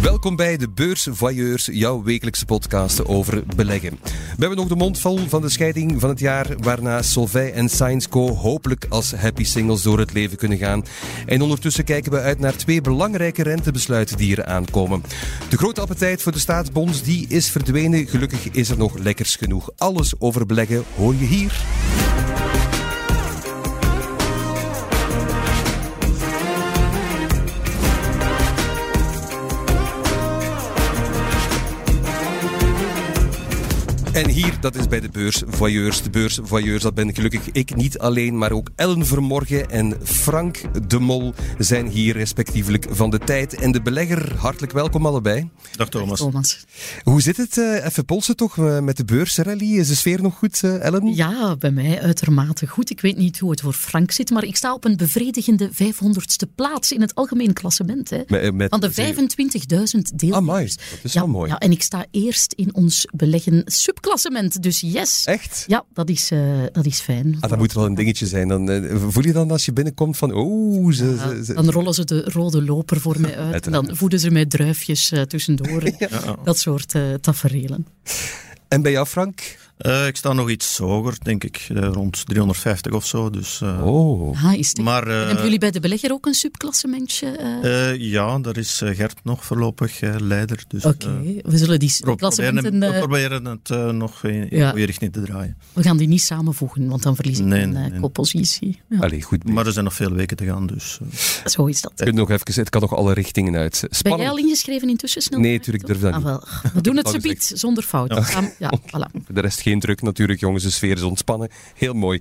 Welkom bij de Beursvoyeurs, jouw wekelijkse podcast over beleggen. We hebben nog de mond vol van de scheiding van het jaar, waarna Solvay en Scienceco hopelijk als happy singles door het leven kunnen gaan. En ondertussen kijken we uit naar twee belangrijke rentebesluiten die er aankomen. De grote appetijt voor de staatsbonds die is verdwenen. Gelukkig is er nog lekkers genoeg. Alles over beleggen hoor je hier. En hier, dat is bij de beursvoyeurs. De beursvoyeurs, dat ben gelukkig ik niet alleen, maar ook Ellen Vermorgen en Frank de Mol zijn hier respectievelijk van de tijd. En de belegger, hartelijk welkom allebei. Dag Thomas. Thomas. Hoe zit het? Uh, even polsen toch uh, met de beursrally? Is de sfeer nog goed, uh, Ellen? Ja, bij mij uitermate goed. Ik weet niet hoe het voor Frank zit, maar ik sta op een bevredigende 500ste plaats in het algemeen klassement. Hè, met, met, van de 25.000 deelnemers. Amai, dat is ja, wel mooi. Ja, en ik sta eerst in ons beleggen sub klassement. Dus yes. Echt? Ja, dat is, uh, dat is fijn. Ah, dat moet wel een dingetje zijn. Dan, uh, voel je dan als je binnenkomt van, oh... Ze, ja, ze, ze... Dan rollen ze de rode loper voor mij uit. en dan voeden ze mij druifjes uh, tussendoor. ja. Dat soort taferelen. En bij jou, Frank? Uh, ik sta nog iets hoger, denk ik, uh, rond 350 of zo. Dus, uh, oh. Ah, is maar, hebben jullie bij de belegger ook een subklassementje? ja, daar is Gert nog voorlopig leider. Dus, Oké, okay. we zullen die klassementen... Proberen, we proberen het nog in ja. goede richting te draaien. We gaan die niet samenvoegen, want dan verlies ik nee, een nee, nee. koppositie. Ja. Allee, goed. Maar er zijn nog veel weken te gaan, dus... Zo is dat. Het, nog even, het kan nog alle richtingen uit. Spannend. Ben jij al ingeschreven intussen? Snel nee, natuurlijk durf dat ah, wel. We doen het subiet, zonder fout. Ja. Ja, voilà. De rest geen druk natuurlijk, jongens. De sfeer is ontspannen. Heel mooi.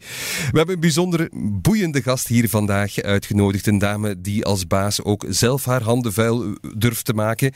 We hebben een bijzonder boeiende gast hier vandaag uitgenodigd. Een dame die als baas ook zelf haar handen vuil durft te maken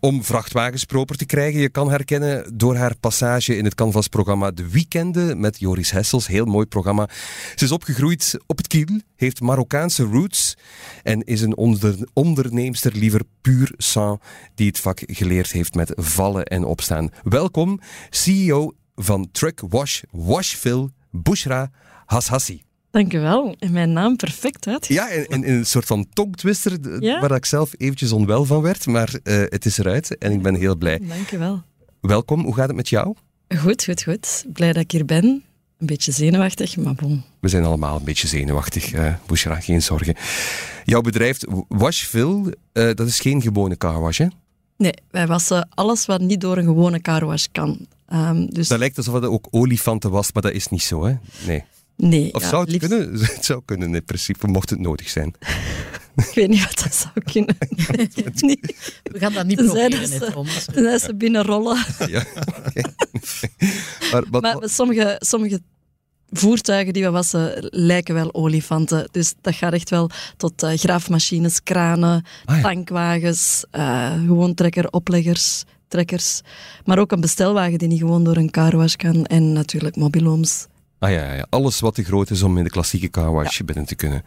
om vrachtwagens proper te krijgen. Je kan haar kennen door haar passage in het Canvas-programma De Weekenden met Joris Hessels. Heel mooi programma. Ze is opgegroeid op het Kiel, heeft Marokkaanse roots en is een onder onderneemster liever puur sang die het vak geleerd heeft met vallen en opstaan. Welkom, CEO van Truck Wash Washville, Bushra Hashassi. Dank u wel. En mijn naam perfect uit. Ja, in, in, in, een soort van tongtwister ja? waar ik zelf eventjes onwel van werd, maar uh, het is eruit en ik ben heel blij. Dank u wel. Welkom, hoe gaat het met jou? Goed, goed, goed. Blij dat ik hier ben. Een beetje zenuwachtig, maar bon. We zijn allemaal een beetje zenuwachtig, uh, Bushra, geen zorgen. Jouw bedrijf Washville, uh, dat is geen gewone carwash, hè? Nee, wij wassen alles wat niet door een gewone carwash kan. Um, dus... Dat lijkt alsof het ook olifanten was, maar dat is niet zo, hè? Nee. Nee. Of ja, zou het liefst... kunnen? Het zou kunnen in principe, mocht het nodig zijn. ik weet niet wat dat zou kunnen. We gaan dat niet Tenzij proberen, dat hè, ze-. Tenzij binnenrollen. Ja, oké. maar, wat- Maar sommige, sommige voertuigen die we wassen lijken wel olifanten. Dus dat gaat echt wel tot eh, graafmachines, kranen, Ah, ja. tankwagens, eh, gewoon trekker, opleggers, trekkers. Maar ook een bestelwagen die niet gewoon door een carwash kan. En natuurlijk mobilhomes. Ah ja, ja, ja, alles wat te groot is om in de klassieke carwash binnen te kunnen.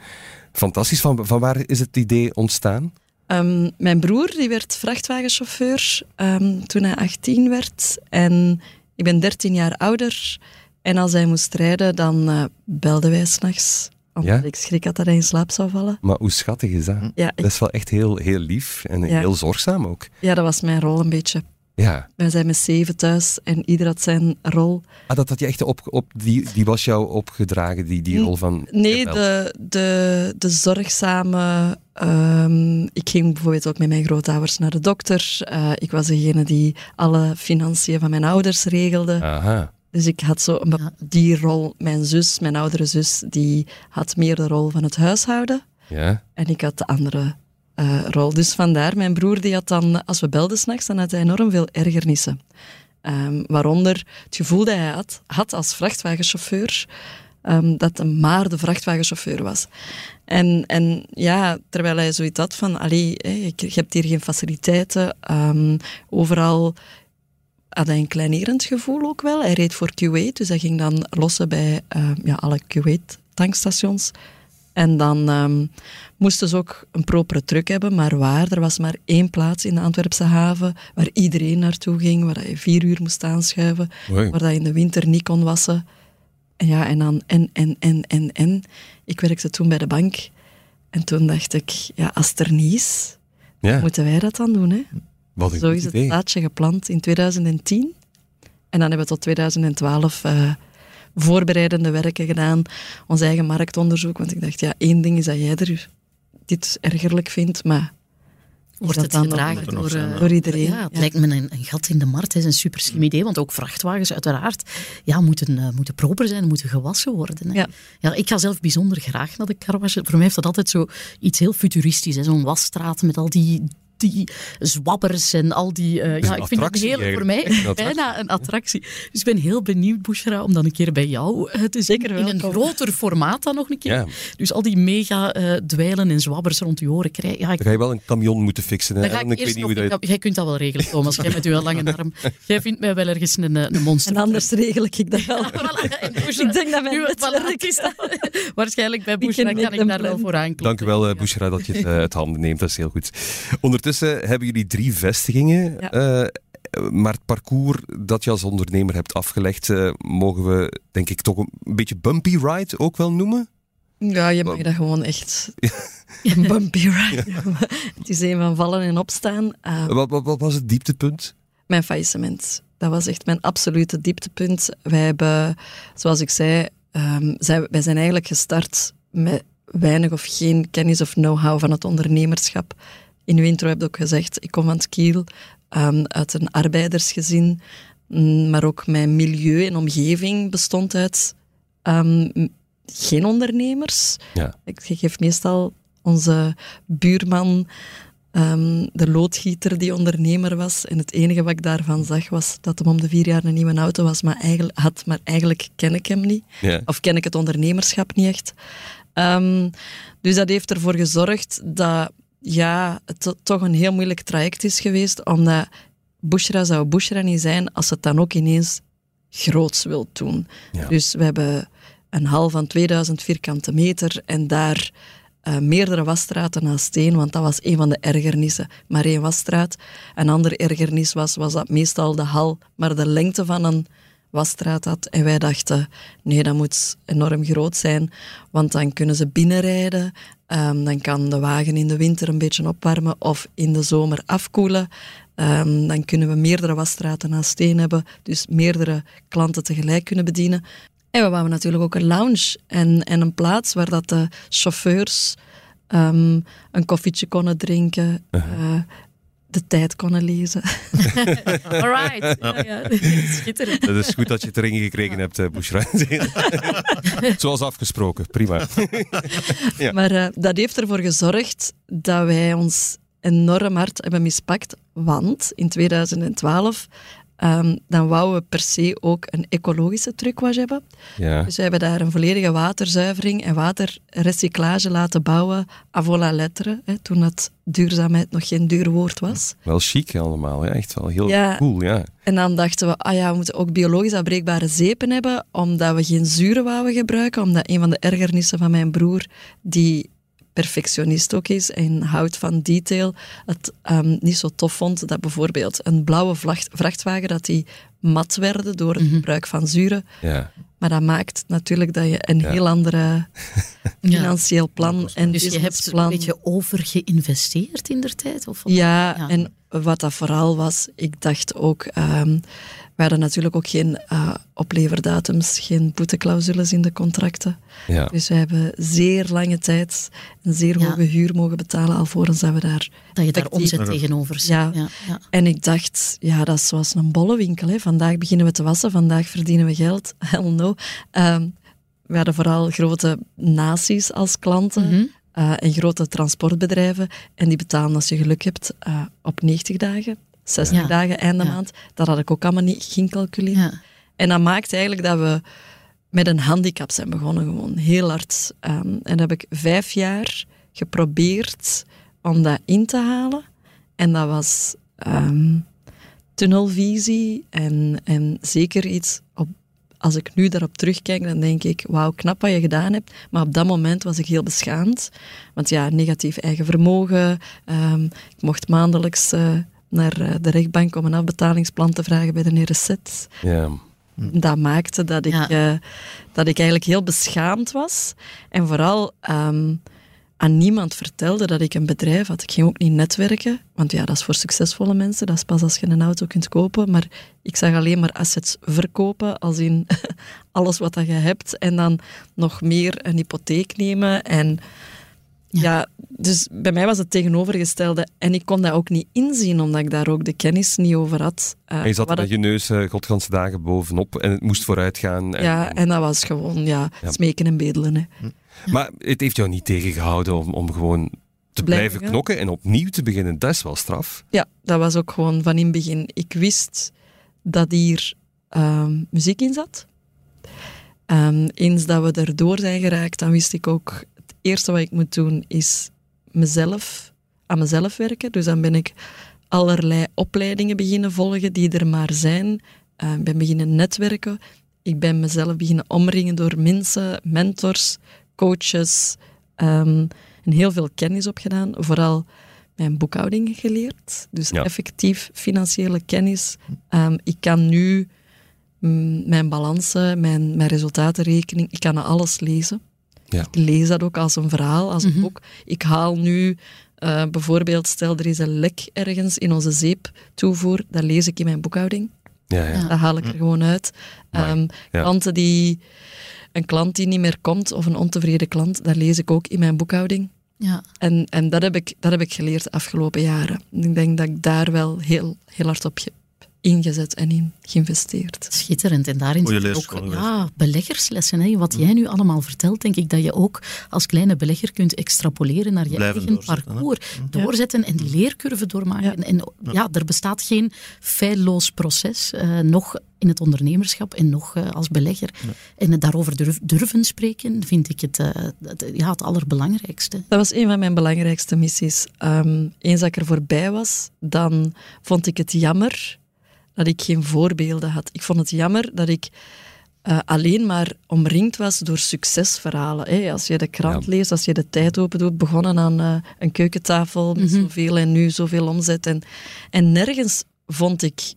Fantastisch. Van, van waar is het idee ontstaan? Ehm, mijn broer die werd vrachtwagenchauffeur ehm, toen hij 18 werd. En ik ben 13 jaar ouder. En als hij moest rijden, dan eh, belden wij s'nachts. Omdat Ja? ik schrik had dat hij in slaap zou vallen. Maar hoe schattig is dat? Ja, ik- Dat is wel echt heel, heel lief en Ja. heel zorgzaam ook. ja, dat was mijn rol een beetje. Ja. Wij zijn met zeven thuis en ieder had zijn rol. Ah, dat had je echt op, op die, die was jou opgedragen, die, die rol van... Nee, de, de, de zorgzame. ehm, ik ging bijvoorbeeld ook met mijn grootouders naar de dokter. Eh, ik was degene die alle financiën van mijn ouders regelde. Aha. Dus ik had zo een die rol. Mijn zus, mijn oudere zus, die had meer de rol van het huishouden. Ja. En ik had de andere eh, rol. Dus vandaar, mijn broer die had dan, als we belden s'nachts, dan had hij enorm veel ergernissen. Ehm, waaronder het gevoel dat hij had, als vrachtwagenchauffeur, ehm, dat hij maar de vrachtwagenchauffeur was. En, en ja, terwijl hij zoiets had van, allee, je, hebt hier geen faciliteiten, ehm, overal had hij een kleinerend gevoel ook wel. Hij reed voor Q8, dus hij ging dan lossen bij ja, alle Q8-tankstations. En dan ehm, moesten ze ook een propere truck hebben, maar waar? Er was maar één plaats in de Antwerpse haven waar iedereen naartoe ging, waar dat je vier uur moest aanschuiven, waar dat je in de winter niet kon wassen. En ja, en dan en, en, en, en, en. Ik werkte toen bij de bank. En toen dacht ik, ja, als het er niet is, Ja, moeten wij dat dan doen. Hè? wat een Zo is het idee. zaadje geplant in 2010. En dan hebben we tot 2012 eh, voorbereidende werken gedaan, ons eigen marktonderzoek. Want ik dacht, ja, één ding is dat jij er dit ergerlijk vindt, maar Wordt dat het dan gedragen door, zijn, eh, ja. Door iedereen, Ja, het ja. lijkt me een, een gat in de markt. Het is een super slim idee, want ook vrachtwagens uiteraard ja, moeten, eh, moeten proper zijn, moeten gewassen worden. Hè. Ja. Ja, ik ga zelf bijzonder graag naar de carwasje. Voor mij heeft dat altijd zo iets heel futuristisch. hè. Zo'n wasstraat met al die, die zwabbers en al die... eh, ja, ik vind het attractie heel, voor mij Een bijna een attractie. Dus ik ben heel benieuwd, Bushra, om dan een keer bij jou eh, te. Zeker In een groter formaat dan nog een keer. Ja. Dus al die mega eh, dweilen en zwabbers rond je oren krijgen. Ja, ik Dan ga je wel een camion moeten fixen. Hè? dan ga En ik weet niet hoe dat... jij kunt dat wel regelen, Thomas. Jij met uw lange arm. Jij vindt mij wel ergens een, een monster. en anders regel ik dat wel. Voilà, en Bushra- Ik denk dat mijn voilà, is dat. Waarschijnlijk bij Bushra kan ik daar wel voor aankloppen. Dank u wel, Ja. Bushra, dat je het handen neemt. Dat is heel goed. Ondertussen hebben jullie drie vestigingen. Ja. eh, maar het parcours dat je als ondernemer hebt afgelegd, eh, mogen we denk ik toch een beetje bumpy ride ook wel noemen? Ja, je mag dat gewoon echt een bumpy ride. Het is een van vallen en opstaan. Uh, Wat, wat, wat was het dieptepunt? mijn faillissement. Dat was echt mijn absolute dieptepunt. Wij hebben, zoals ik zei, ehm, zij- wij zijn eigenlijk gestart met weinig of geen kennis of know-how van het ondernemerschap. In uw intro heb je ook gezegd, ik kom van het Kiel, ehm, uit een arbeidersgezin, mm, maar ook mijn milieu en omgeving bestond uit ehm, geen ondernemers. Ja. Ik geef meestal onze buurman Ehm, de loodgieter die ondernemer was. En het enige wat ik daarvan zag was dat hem om de vier jaar een nieuwe auto was, maar eigenlijk, had, maar eigenlijk ken ik hem niet. Ja. Of ken ik het ondernemerschap niet echt. Dus dat heeft ervoor gezorgd dat ja, het to- toch een heel moeilijk traject is geweest, omdat Bushra zou Bushra niet zijn als het dan ook ineens groots wil doen. Ja. Dus we hebben een hal van 2000 vierkante meter en daar eh, meerdere wasstraten naast één, want dat was een van de ergernissen. Maar één wasstraat. Een ander ergernis was, was dat meestal de hal maar de lengte van een wasstraat had. En wij dachten, nee, dat moet enorm groot zijn, want dan kunnen ze binnenrijden. Ehm, dan kan de wagen in de winter een beetje opwarmen of in de zomer afkoelen. Ehm, dan kunnen we meerdere wasstraten naast één hebben, dus meerdere klanten tegelijk kunnen bedienen. En we wouden natuurlijk ook een lounge en, en een plaats waar dat de chauffeurs ehm, een koffietje konden drinken, eh, de tijd konden lezen. All right. Ja, ja. Schitterend. Dat is goed dat je het erin gekregen hebt, eh, Bushra. Zoals afgesproken, prima. Ja. Maar eh, dat heeft ervoor gezorgd dat wij ons enorm hard hebben mispakt, want in 2012 ehm, dan wouden we per se ook een ecologische trucwash hebben. Ja. Dus we hebben daar een volledige waterzuivering en waterrecyclage laten bouwen à vol la lettre, hè, toen dat duurzaamheid nog geen duur woord was. Wel chic allemaal, hè? echt wel heel Ja. cool. Ja. En dan dachten we, ah ja, we moeten ook biologisch afbreekbare zeepen hebben, omdat we geen zuren wouden gebruiken, omdat een van de ergernissen van mijn broer, die perfectionist ook is en houdt van detail, het ehm, niet zo tof vond dat bijvoorbeeld een blauwe vrachtwagen, dat die mat werden door het gebruik van zuren. Ja. Maar dat maakt natuurlijk dat je een Ja. heel andere financieel plan en Dus je hebt een beetje overgeïnvesteerd in der tijd? Of? Ja, Ja. en wat dat vooral was, ik dacht ook, ehm we hadden natuurlijk ook geen eh, opleverdatums, geen boeteclausules in de contracten. Ja. Dus we hebben zeer lange tijd een zeer Ja. hoge huur mogen betalen alvorens dat we daar... Dat je daar omzet tegenover zet. Ja. Ja, ja. En ik dacht, ja, dat is zoals een bollewinkel. Hè. Vandaag beginnen we te wassen, vandaag verdienen we geld. Hell no. Ehm, we hadden vooral grote naties als klanten. Mhm. eh, en grote transportbedrijven. En die betalen als je geluk hebt eh, op 90 dagen, 60 Ja. dagen einde Ja. maand. Dat had ik ook allemaal niet geïncalculeerd. Ja. En dat maakt eigenlijk dat we met een handicap zijn begonnen, gewoon heel hard. Ehm, en dat heb ik vijf jaar geprobeerd om dat in te halen. En dat was ehm, tunnelvisie en, en zeker iets op als ik nu daarop terugkijk, dan denk ik, wauw, knap wat je gedaan hebt. Maar op dat moment was ik heel beschaamd. Want ja, negatief eigen vermogen. ehm, ik mocht maandelijks eh, naar eh, de rechtbank om een afbetalingsplan te vragen bij de RZ. Ja. Dat maakte dat ik, Ja. eh, dat ik eigenlijk heel beschaamd was. En vooral, ehm, aan niemand vertelde dat ik een bedrijf had. Ik ging ook niet netwerken, want ja, dat is voor succesvolle mensen. Dat is pas als je een auto kunt kopen. Maar ik zag alleen maar assets verkopen, als in alles wat je hebt. En dan nog meer een hypotheek nemen. En ja. dus bij mij was het tegenovergestelde. En ik kon dat ook niet inzien, omdat ik daar ook de kennis niet over had. Uh, en je zat met je neus uh, godganse dagen bovenop en het moest vooruit gaan. En... Ja, en dat was gewoon ja, Ja. smeken en bedelen. Hè. Maar het heeft jou niet tegengehouden om, om gewoon te blijven knokken en opnieuw te beginnen. Dat is wel straf. Ja, dat was ook gewoon van in het begin. Ik wist dat hier ehm, muziek in zat. Ehm, eens dat we erdoor zijn geraakt, dan wist ik ook... Eerste wat ik moet doen, is mezelf, aan mezelf werken. Dus dan ben ik allerlei opleidingen beginnen volgen die er maar zijn. Eh, Ik ben beginnen netwerken. Ik ben mezelf beginnen omringen door mensen, mentors, coaches. ehm, en heel veel kennis opgedaan. Vooral mijn boekhouding geleerd. Dus Ja. effectief financiële kennis. Ehm, ik kan nu mm, mijn balansen, mijn, mijn resultatenrekening, ik kan alles lezen. Ja. Ik lees dat ook als een verhaal, als een Mhm. boek. Ik haal nu eh, bijvoorbeeld, stel er is een lek ergens in onze zeeptoevoer, dat lees ik in mijn boekhouding. Ja, ja. Ja. Dat haal ik er gewoon uit. Ehm, Ja. Klanten die, een klant die niet meer komt, of een ontevreden klant, dat lees ik ook in mijn boekhouding. Ja. En, en dat, heb ik, dat heb ik geleerd de afgelopen jaren. En Ik denk dat ik daar wel heel, heel hard op ingezet en in geïnvesteerd. Schitterend. En daarin zitten ook ja, beleggerslessen. Hè. Wat jij nu allemaal vertelt, denk ik dat je ook als kleine belegger kunt extrapoleren naar je Blijven eigen hè. parcours. Doorzetten en die leercurve doormaken. En ja, er bestaat geen feilloos proces, eh, nog in het ondernemerschap en nog eh, als belegger. En het daarover durf- durven spreken, vind ik het, eh, het, ja, het allerbelangrijkste. Dat was een van mijn belangrijkste missies. Ehm, eens dat ik er voorbij was, dan vond ik het jammer dat ik geen voorbeelden had. Ik vond het jammer dat ik eh, alleen maar omringd was door succesverhalen. Hè. Als je de krant Ja. leest, als je de tijd open doet, begonnen aan eh, een keukentafel met zoveel en nu zoveel omzet. En, en nergens vond ik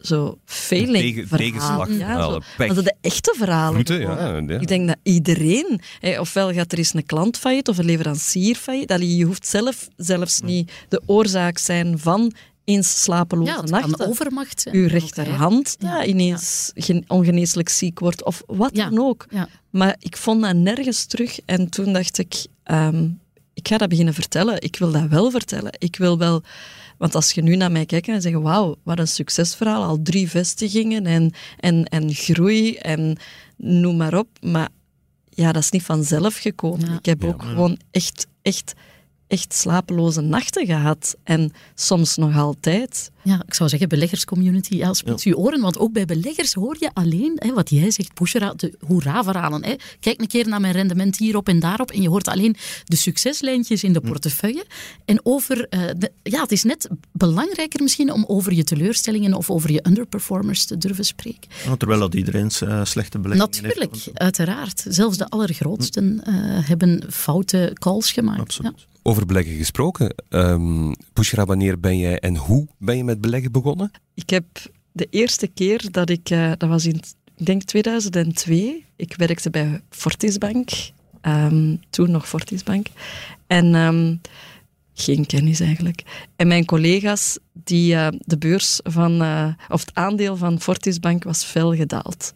zo failing Tegen- verhalen. zo, pech. dat de echte verhalen. Ja, ja. Ik denk dat iedereen, hè, ofwel gaat er eens een klant failliet of een leverancier failliet, dat je hoeft zelf zelfs niet de oorzaak zijn van eens slapeloze Ja, het nachten. kan overmacht zijn. Uw rechterhand ja, Ja, ineens gen- ongeneeslijk ziek wordt of wat Ja. dan ook. Ja. Maar ik vond dat nergens terug en toen dacht ik, ehm, ik ga dat beginnen vertellen. Ik wil dat wel vertellen. Ik wil wel... Want als je nu naar mij kijkt en zegt, wauw, wat een succesverhaal, al drie vestigingen en, en, en groei en noem maar op. Maar ja, dat is niet vanzelf gekomen. Ja. Ik heb Ja, ook maar- gewoon echt, echt, echt slapeloze nachten gehad. En soms nog altijd. Ja, ik zou zeggen, beleggerscommunity, ja, spits uw oren. Want ook bij beleggers hoor je alleen hè, wat jij zegt, Bushra, de hoera-verhalen. Hè. Kijk een keer naar mijn rendement hierop en daarop. En je hoort alleen de succeslijntjes in de portefeuille. En over, eh, de- ja, het is net belangrijker misschien om over je teleurstellingen of over je underperformers te durven spreken. Ja, terwijl dat iedereen eh, slechte beleggingen heeft. Natuurlijk, uiteraard. Zelfs de allergrootsten eh, hebben foute calls gemaakt. Absoluut. Over beleggen gesproken. ehm Bushra, wanneer ben jij en hoe ben je met beleggen begonnen? Ik heb de eerste keer dat ik, eh, dat was in, ik denk 2002, ik werkte bij Fortisbank, ehm, toen nog Fortisbank, en ehm, geen kennis eigenlijk. En mijn collega's, die eh, de beurs van, eh, of het aandeel van Fortisbank was fel gedaald.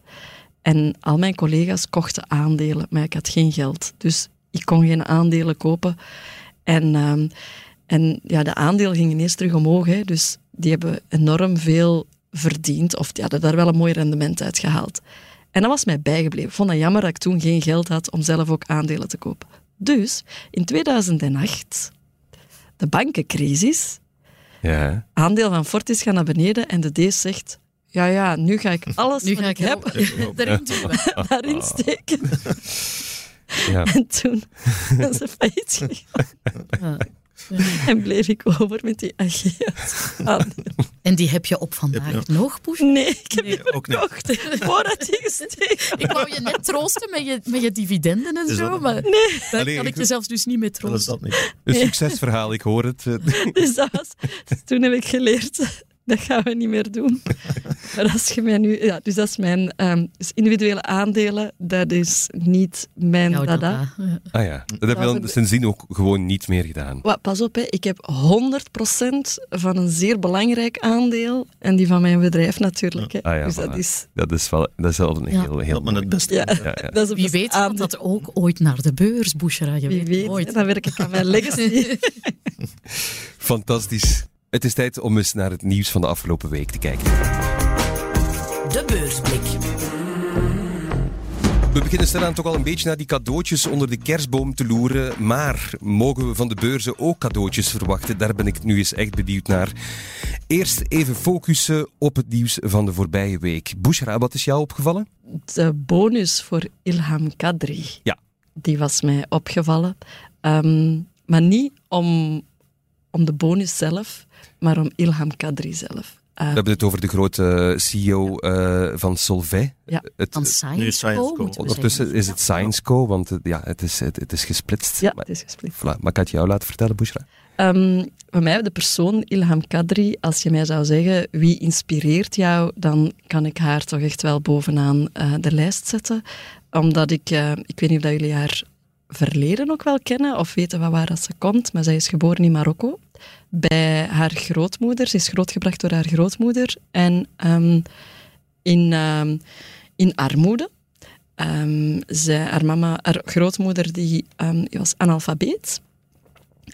En al mijn collega's kochten aandelen, maar ik had geen geld. Dus ik kon geen aandelen kopen. En, ehm, en ja, de aandeel ging ineens terug omhoog. Hè. Dus die hebben enorm veel verdiend. Of die hadden daar wel een mooi rendement uit gehaald. En dat was mij bijgebleven. Ik vond het jammer dat ik toen geen geld had om zelf ook aandelen te kopen. Dus in 2008, de bankencrisis, Ja. aandeel van Fortis gaat naar beneden en de D zegt... Ja, ja, nu ga ik alles Nu wat ga ik ik heb erin daarin steken. ja. En toen zijn ze failliet gegaan. En bleef ik over met die Ageas aandelen. En die heb je op vandaag Heb nog, Bush? Nee, ik heb die ook niet. verkocht. Voordat die gestegen Ik wou je net troosten met je, met je dividenden en Is zo, dat- maar daar Allee, kan ik- ik je zelfs dus niet mee Dat is troosten. dat niet. Een succesverhaal, ik hoor het. Dus dat was, dus toen heb ik geleerd dat gaan we niet meer doen. maar als je mij nu... Ja, dus dat is mijn... Um, dus individuele aandelen, dat is niet mijn Jouw dada. dada. Ah ja, dat heb je dan sindsdien ook gewoon niet meer gedaan. Wat, pas op, hè. ik heb 100% van een zeer belangrijk aandeel en die van mijn bedrijf natuurlijk. Hè. Ah ja, dus dat is... Dat is wel, dat is wel een Ja. heel, heel Dat men het beste Ja, Ja, ja. Dat is een Wie weet gaat aandeel. dat ook ooit naar de beurs, Bushra. Je Wie weet, weet, dan werk ik aan mijn legacy. Fantastisch. Het is tijd om eens naar het nieuws van de afgelopen week te kijken. De beursblik. We beginnen stilaan toch al een beetje naar die cadeautjes onder de kerstboom te loeren. Maar mogen we van de beurzen ook cadeautjes verwachten? Daar ben ik nu eens echt benieuwd naar. Eerst even focussen op het nieuws van de voorbije week. Bushra, wat is jou opgevallen? De bonus voor Ilham Kadri, Ja. die was mij opgevallen. Ehm, maar niet om, om de bonus zelf, maar om Ilham Kadri zelf. Eh, We hebben het over de grote CEO eh, van Solvay. Ja. Het, Van Nu Science Co, ondertussen is het Science Co, want het, ja, het, is, het, het is gesplitst. ja, Maar, het is gesplit. voilà, maar ik had jou laten vertellen, Bushra. Ehm, voor mij, de persoon Ilham Kadri, als je mij zou zeggen wie inspireert jou, dan kan ik haar toch echt wel bovenaan eh, de lijst zetten. Omdat ik, eh, ik weet niet of dat jullie haar verleden ook wel kennen of weten van waar dat ze komt, maar zij is geboren in Marokko. Bij haar grootmoeder. Ze is grootgebracht door haar grootmoeder. En ehm, in, ehm, in armoede. Zij, haar, mama, haar grootmoeder die, was analfabeet.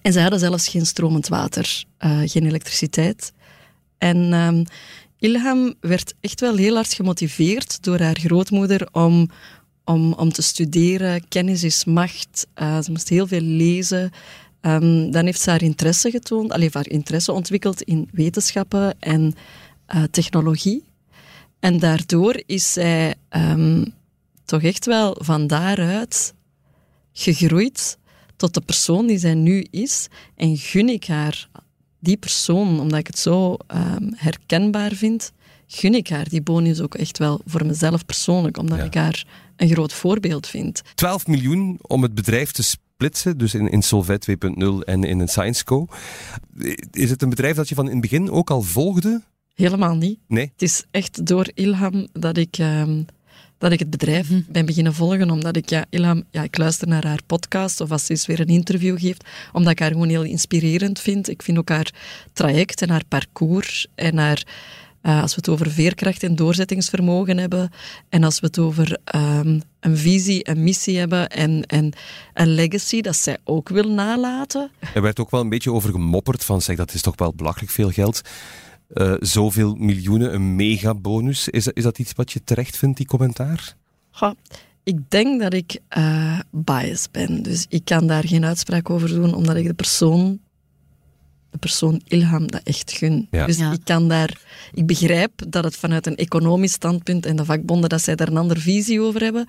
En zij hadden zelfs geen stromend water, eh, geen elektriciteit. En Ilham werd echt wel heel hard gemotiveerd door haar grootmoeder om, om, om te studeren. Kennis is macht. Eh, ze moest heel veel lezen. Ehm, dan heeft ze haar interesse getoond, alleen haar interesse ontwikkeld in wetenschappen en eh, technologie. En daardoor is zij ehm, toch echt wel van daaruit gegroeid tot de persoon die zij nu is. En gun ik haar, die persoon, omdat ik het zo ehm, herkenbaar vind, gun ik haar die bonus ook echt wel voor mezelf persoonlijk, omdat Ja. ik haar een groot voorbeeld vind. 12 miljoen om het bedrijf te splitsen, dus in, in Solvay 2.0 en in een Science Co. Is het een bedrijf dat je van in het begin ook al volgde? Helemaal niet. Nee? Het is echt door Ilham dat ik, ehm, dat ik het bedrijf ben beginnen volgen. Omdat ik, ja, Ilham, ja, ik luister naar haar podcast of als ze eens weer een interview geeft. Omdat ik haar gewoon heel inspirerend vind. Ik vind ook haar traject en haar parcours en haar... eh, als we het over veerkracht en doorzettingsvermogen hebben en als we het over ehm, een visie, een missie hebben en, en een legacy dat zij ook wil nalaten, Er werd ook wel een beetje over gemopperd van, zeg, dat is toch wel belachelijk veel geld. Eh, zoveel miljoenen, een megabonus. Is, is dat iets wat je terecht vindt, die commentaar? Goh, ik denk dat ik eh biased ben. Dus ik kan daar geen uitspraak over doen, omdat ik de persoon, de persoon Ilham, dat echt gun. Ja. Dus Ja. ik kan daar... Ik begrijp dat het vanuit een economisch standpunt en de vakbonden, dat zij daar een andere visie over hebben.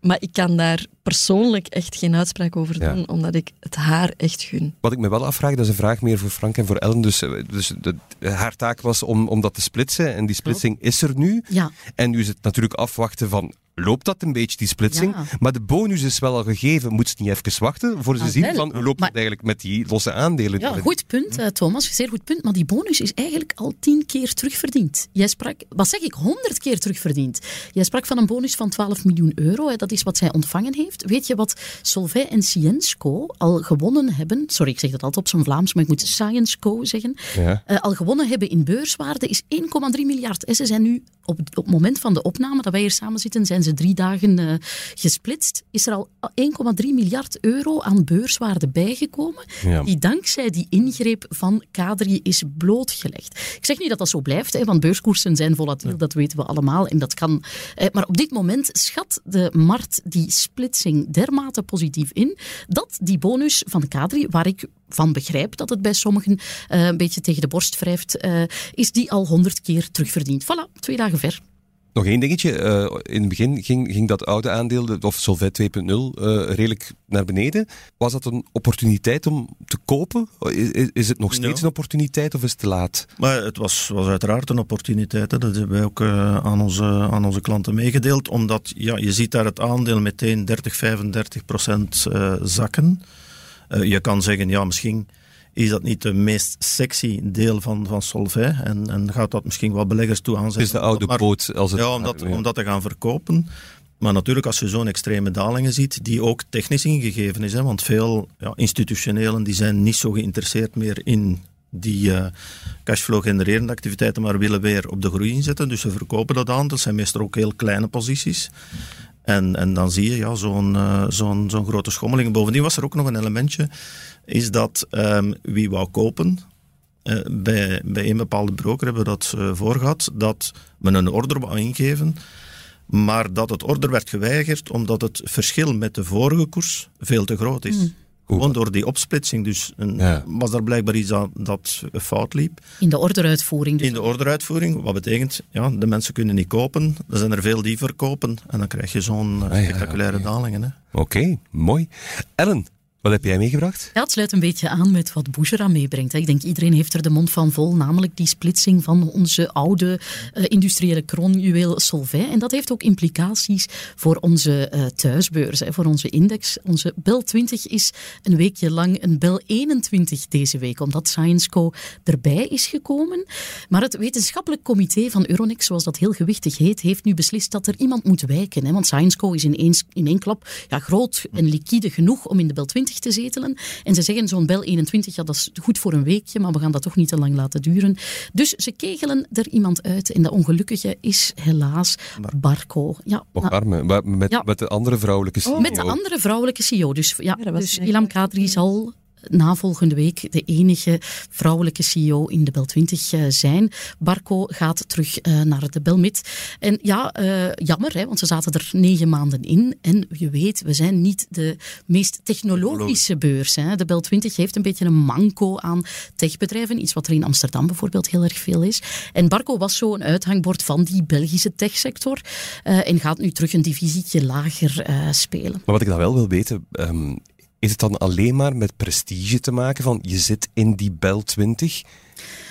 Maar ik kan daar persoonlijk echt geen uitspraak over Ja. doen, omdat ik het haar echt gun. Wat ik me wel afvraag, dat is een vraag meer voor Frank en voor Ellen. Dus, eh, dus de, haar taak was om, om dat te splitsen. En die splitsing is er nu. Ja, En nu is het natuurlijk afwachten van, loopt dat een beetje, die splitsing? Ja. Maar de bonus is wel al gegeven. Moet ze niet even wachten voor ze Ah, zien wel. van, hoe loopt Maar- het eigenlijk met die losse aandelen? ja goed punt, eh, Thomas. Zeer goed punt. Maar die bonus is eigenlijk al tien keer terugverdiend. Jij sprak, wat zeg ik, honderd keer terugverdiend. Jij sprak van een bonus van 12 miljoen euro. Hè. Dat is wat zij ontvangen heeft. Weet je wat Solvay en Scienceco al gewonnen hebben? Sorry, ik zeg dat altijd op zo'n Vlaams, maar ik moet Scienceco zeggen. Ja. eh, al gewonnen hebben in beurswaarde is 1,3 miljard. En ze zijn nu, op het, op het moment van de opname dat wij hier samen zitten, zijn ze drie dagen eh, gesplitst. Is er al 1,3 miljard euro aan beurswaarde bijgekomen, Ja. die dankzij die ingreep van Kadri is blootgelegd. Ik zeg niet dat dat zo blijft, hè, want beurskoersen zijn volatiel, dat weten we allemaal. En dat kan, eh, maar op dit moment schat de markt die dermate positief in, dat die bonus van Kadri, waar ik van begrijp dat het bij sommigen eh, een beetje tegen de borst wrijft, eh, is die al honderd keer terugverdiend. Voilà, twee dagen ver. Nog één dingetje. eh, in het begin ging, ging dat oude aandeel, de- of Solvay 2.0, eh, redelijk naar beneden. Was dat een opportuniteit om te kopen? Is, het nog steeds Ja. een opportuniteit of is het te laat? Maar het was, was uiteraard een opportuniteit. Hè. Dat hebben wij ook eh, aan, onze, aan onze klanten meegedeeld. Omdat ja, je ziet daar het aandeel meteen 30, 35 procent zakken. Je kan zeggen, ja, misschien is dat niet de meest sexy deel van, van Solvay. En, en gaat dat misschien wat beleggers toe aanzetten. Het is de oude Maar- boot. Als het, ja, om dat, om dat te gaan verkopen. Maar natuurlijk, als je zo'n extreme dalingen ziet, die ook technisch ingegeven is. Hè, want veel ja, institutionelen die zijn niet zo geïnteresseerd meer in die eh, cashflow genererende activiteiten, maar willen weer op de groei inzetten. Dus ze verkopen dat aan. Dat zijn meestal ook heel kleine posities. En, en dan zie je ja, zo'n eh, zo'n zo'n grote schommeling. Bovendien was er ook nog een elementje, is dat ehm, wie wou kopen, eh, bij, bij een bepaalde broker hebben we dat eh voor gehad, dat men een order wou ingeven, maar dat het order werd geweigerd omdat het verschil met de vorige koers veel te groot is. Gewoon door die opsplitsing. Dus een, Ja. was daar blijkbaar iets dat, dat fout liep. In de orderuitvoering. Dus In de orderuitvoering, wat betekent, ja, de mensen kunnen niet kopen, er zijn er veel die verkopen en dan krijg je zo'n eh, Ah, ja, spectaculaire dalingen. Hè. Oké, mooi. Ellen, wat heb jij meegebracht? Ja, het sluit een beetje aan met wat Bouchera meebrengt. Ik denk iedereen heeft er de mond van vol, namelijk die splitsing van onze oude eh, industriële kroonjuweel Solvay. En dat heeft ook implicaties voor onze eh, thuisbeurs, hè, voor onze index. Onze Bel 20 is een weekje lang een Bel 21 deze week, omdat ScienceCo erbij is gekomen. Maar het wetenschappelijk comité van Euronext, zoals dat heel gewichtig heet, heeft nu beslist dat er iemand moet wijken. Hè, want ScienceCo is in één, in één klap ja, groot en liquide genoeg om in de Bel 20 te zetelen. En ze zeggen zo'n Bel 21, ja, dat is goed voor een weekje, maar we gaan dat toch niet te lang laten duren. Dus ze kegelen er iemand uit. En de ongelukkige is helaas Barco. Ja, Och, nou, arme. Maar Met, Ja. met de andere vrouwelijke CEO. met de andere vrouwelijke CEO. Dus, ja, dat dus Ilham. Kadri zal na volgende week de enige vrouwelijke CEO in de Bel 20 eh, zijn. Barco gaat terug eh, naar de Belmit. En ja, eh, jammer, hè, want ze zaten er negen maanden in. En je weet, we zijn niet de meest technologische beurs. Hè. De Bel 20 heeft een beetje een manco aan techbedrijven. Iets wat er in Amsterdam bijvoorbeeld heel erg veel is. En Barco was zo een uithangbord van die Belgische techsector. eh, en gaat nu terug een divisietje lager spelen. Maar wat ik dan wel wil weten, ehm, is het dan alleen maar met prestige te maken van je zit in die Bel 20?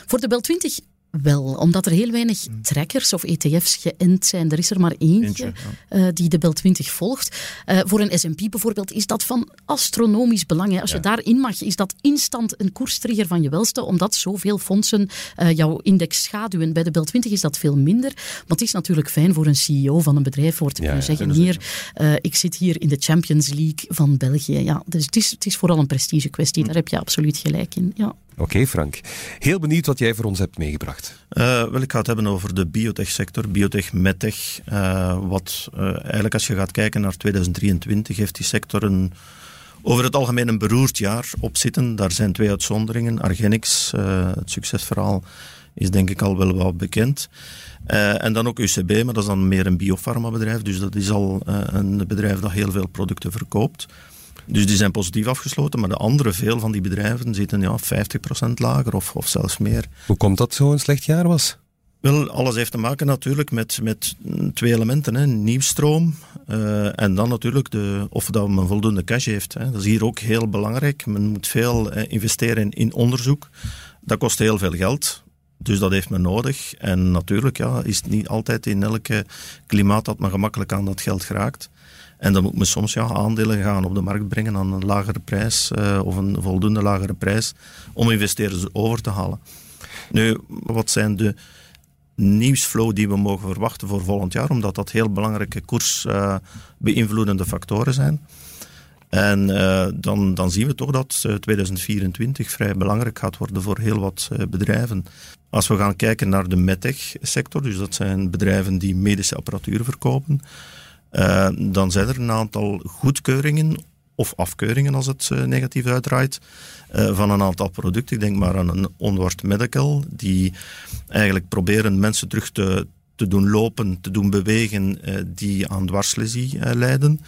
Voor de Bel 20 wel, omdat er heel weinig trackers of ETF's geënt zijn. Er is er maar eentje, Eentje, eh, die de Bel 20 volgt. Eh, voor een S&P bijvoorbeeld is dat van astronomisch belang. Hè. Als je daarin mag, is dat instant een koerstrigger van je welste, omdat zoveel fondsen eh, jouw index schaduwen. Bij de Bel 20 is dat veel minder. Maar het is natuurlijk fijn voor een CEO van een bedrijf voor te kunnen ja, zeggen, hier, ik zit hier in de Champions League van België. Ja, dus het is, het is vooral een prestige kwestie. Daar heb je absoluut gelijk in. Ja. Oké, Frank. Heel benieuwd wat jij voor ons hebt meegebracht. Eh, wel, ik ga het hebben over de biotech-sector, biotech, medtech. Eh, wat eh, eigenlijk als je gaat kijken naar 2023, heeft die sector een, over het algemeen een beroerd jaar op zitten. Daar zijn twee uitzonderingen. Argenix, het succesverhaal, is denk ik al wel wat bekend. En dan ook UCB, maar dat is dan meer een biofarmabedrijf. Dus dat is al een bedrijf dat heel veel producten verkoopt. Dus die zijn positief afgesloten, maar de andere, veel van die bedrijven zitten ja, 50% lager of, of zelfs meer. Hoe komt dat zo'n slecht jaar was? Wel, alles heeft te maken natuurlijk met, met twee elementen. Hè. Nieuwstroom eh, en dan natuurlijk de, of dat men voldoende cash heeft. Hè. Dat is hier ook heel belangrijk. Men moet veel eh, investeren in, in onderzoek. Dat kost heel veel geld. Dus dat heeft men nodig. En natuurlijk ja, is het niet altijd in elke klimaat dat men gemakkelijk aan dat geld geraakt. En dan moet men soms ja, aandelen gaan op de markt brengen aan een lagere prijs eh, of een voldoende lagere prijs om investeerders over te halen. Nu, wat zijn de nieuwsflow die we mogen verwachten voor volgend jaar, omdat dat heel belangrijke koers eh, beïnvloedende factoren zijn. En eh, dan, dan zien we toch dat eh, 2024 vrij belangrijk gaat worden voor heel wat eh, bedrijven. Als we gaan kijken naar de medtech-sector, dus dat zijn bedrijven die medische apparatuur verkopen, eh, dan zijn er een aantal goedkeuringen of afkeuringen als het eh, negatief uitdraait, eh, van een aantal producten. Ik denk maar aan een Onward Medical, die eigenlijk proberen mensen terug te, te doen lopen, te doen bewegen, eh, die aan dwarslesie eh, lijden.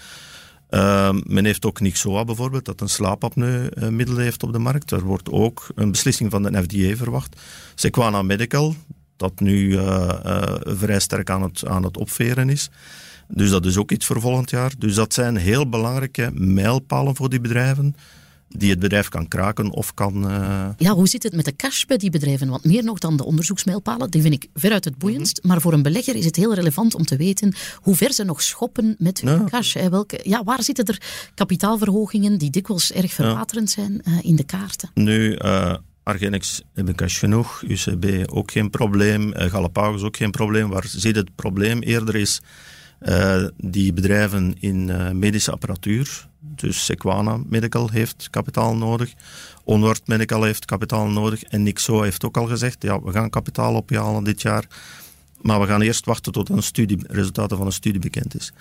Uh, men heeft ook Nixoa bijvoorbeeld, dat een slaapapneu-middel heeft op de markt. Er wordt ook een beslissing van de FDA verwacht. Sequana Medical, dat nu uh, uh, vrij sterk aan het, aan het opveren is. Dus dat is ook iets voor volgend jaar. Dus dat zijn heel belangrijke mijlpalen voor die bedrijven. Die het bedrijf kan kraken of kan... eh, Ja, hoe zit het met de cash bij die bedrijven? Want meer nog dan de onderzoeksmijlpalen, die vind ik veruit het boeiendst. Mhm. Maar voor een belegger is het heel relevant om te weten hoe ver ze nog schoppen met hun Ja. cash. Hè. Welke, ja, waar zitten er kapitaalverhogingen die dikwijls erg verwaterend zijn eh, in de kaarten? Nu, eh Argenix heb ik cash genoeg, UCB ook geen probleem, Galapagos ook geen probleem. Waar zit het probleem eerder is eh, die bedrijven in eh, medische apparatuur. Dus Sequana Medical heeft kapitaal nodig, Onward Medical heeft kapitaal nodig en Nixo heeft ook al gezegd, ja, we gaan kapitaal ophalen dit jaar, maar we gaan eerst wachten tot een studie, resultaten van een studie bekend is.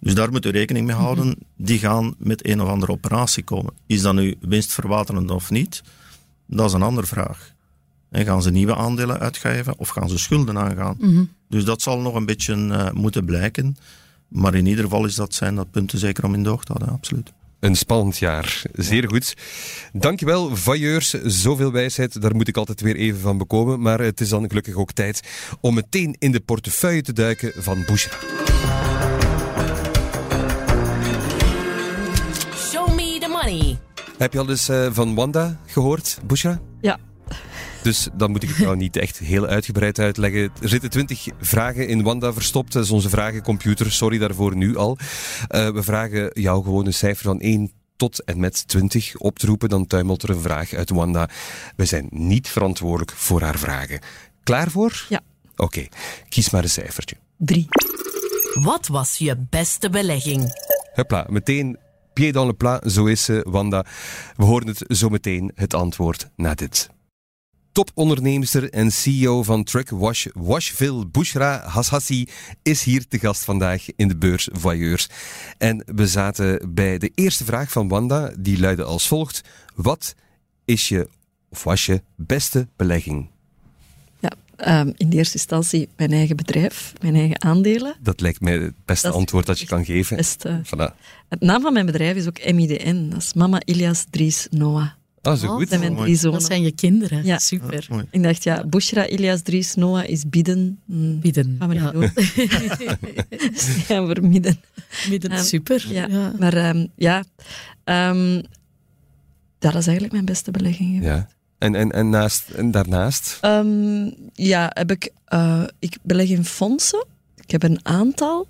Dus daar moet u rekening mee houden. Die gaan met een of andere operatie komen. Is dat nu winstverwaterend of niet? Dat is een andere vraag. En gaan ze nieuwe aandelen uitgeven of gaan ze schulden aangaan? Dus dat zal nog een beetje eh, moeten blijken. Maar in ieder geval is dat, zijn dat punten zeker om in de oog te houden, absoluut. Een spannend jaar. Zeer goed. Dankjewel, vailleurs. Zoveel wijsheid, daar moet ik altijd weer even van bekomen. Maar het is dan gelukkig ook tijd om meteen in de portefeuille te duiken van Bushra. Show me the money. Heb je al eens eh, van Wanda gehoord, Bushra? Ja. Dus dan moet ik het nou niet echt heel uitgebreid uitleggen. Er zitten twintig vragen in Wanda verstopt. Dat is onze vragencomputer. Sorry daarvoor nu al. Eh, we vragen jou gewoon een cijfer van 1 tot en met 20 op te roepen. Dan tuimelt er een vraag uit Wanda. We zijn niet verantwoordelijk voor haar vragen. Klaar voor? Ja. Oké, kies maar een cijfertje. Drie. Wat was je beste belegging? Hupla, meteen pied dans le plat, zo is ze, Wanda. We horen het zo meteen, het antwoord na dit. Topondernemster en CEO van Truck Wash Washville, Bushra Hassassi, is hier te gast vandaag in de beurs Voyeurs. En we zaten bij de eerste vraag van Wanda, die luidde als volgt. Wat is je, of was je, beste belegging? Ja, ehm, in de eerste instantie mijn eigen bedrijf, mijn eigen aandelen. Dat lijkt mij het beste Dat antwoord dat je kan geven. Voilà. het naam van mijn bedrijf is ook MIDN. Dat is Mama Ilias Dries Noah. Ah, zo Oh, goed. Dat zijn mijn mooi. drie Dat zijn je kinderen. Ja. Super. Ik dacht, ja, Bushra Ilias Dries Noah is bieden. Hmm, Bieden. Gaan we niet Ja. doen. Gaan we vermidden. Midden, Ehm, super. Ja, Ja. maar ehm, ja, ehm, dat is eigenlijk mijn beste belegging. geweest. Ja. En, en, en, naast, en daarnaast? Ehm, ja, heb ik, eh, ik beleg in fondsen. Ik heb een aantal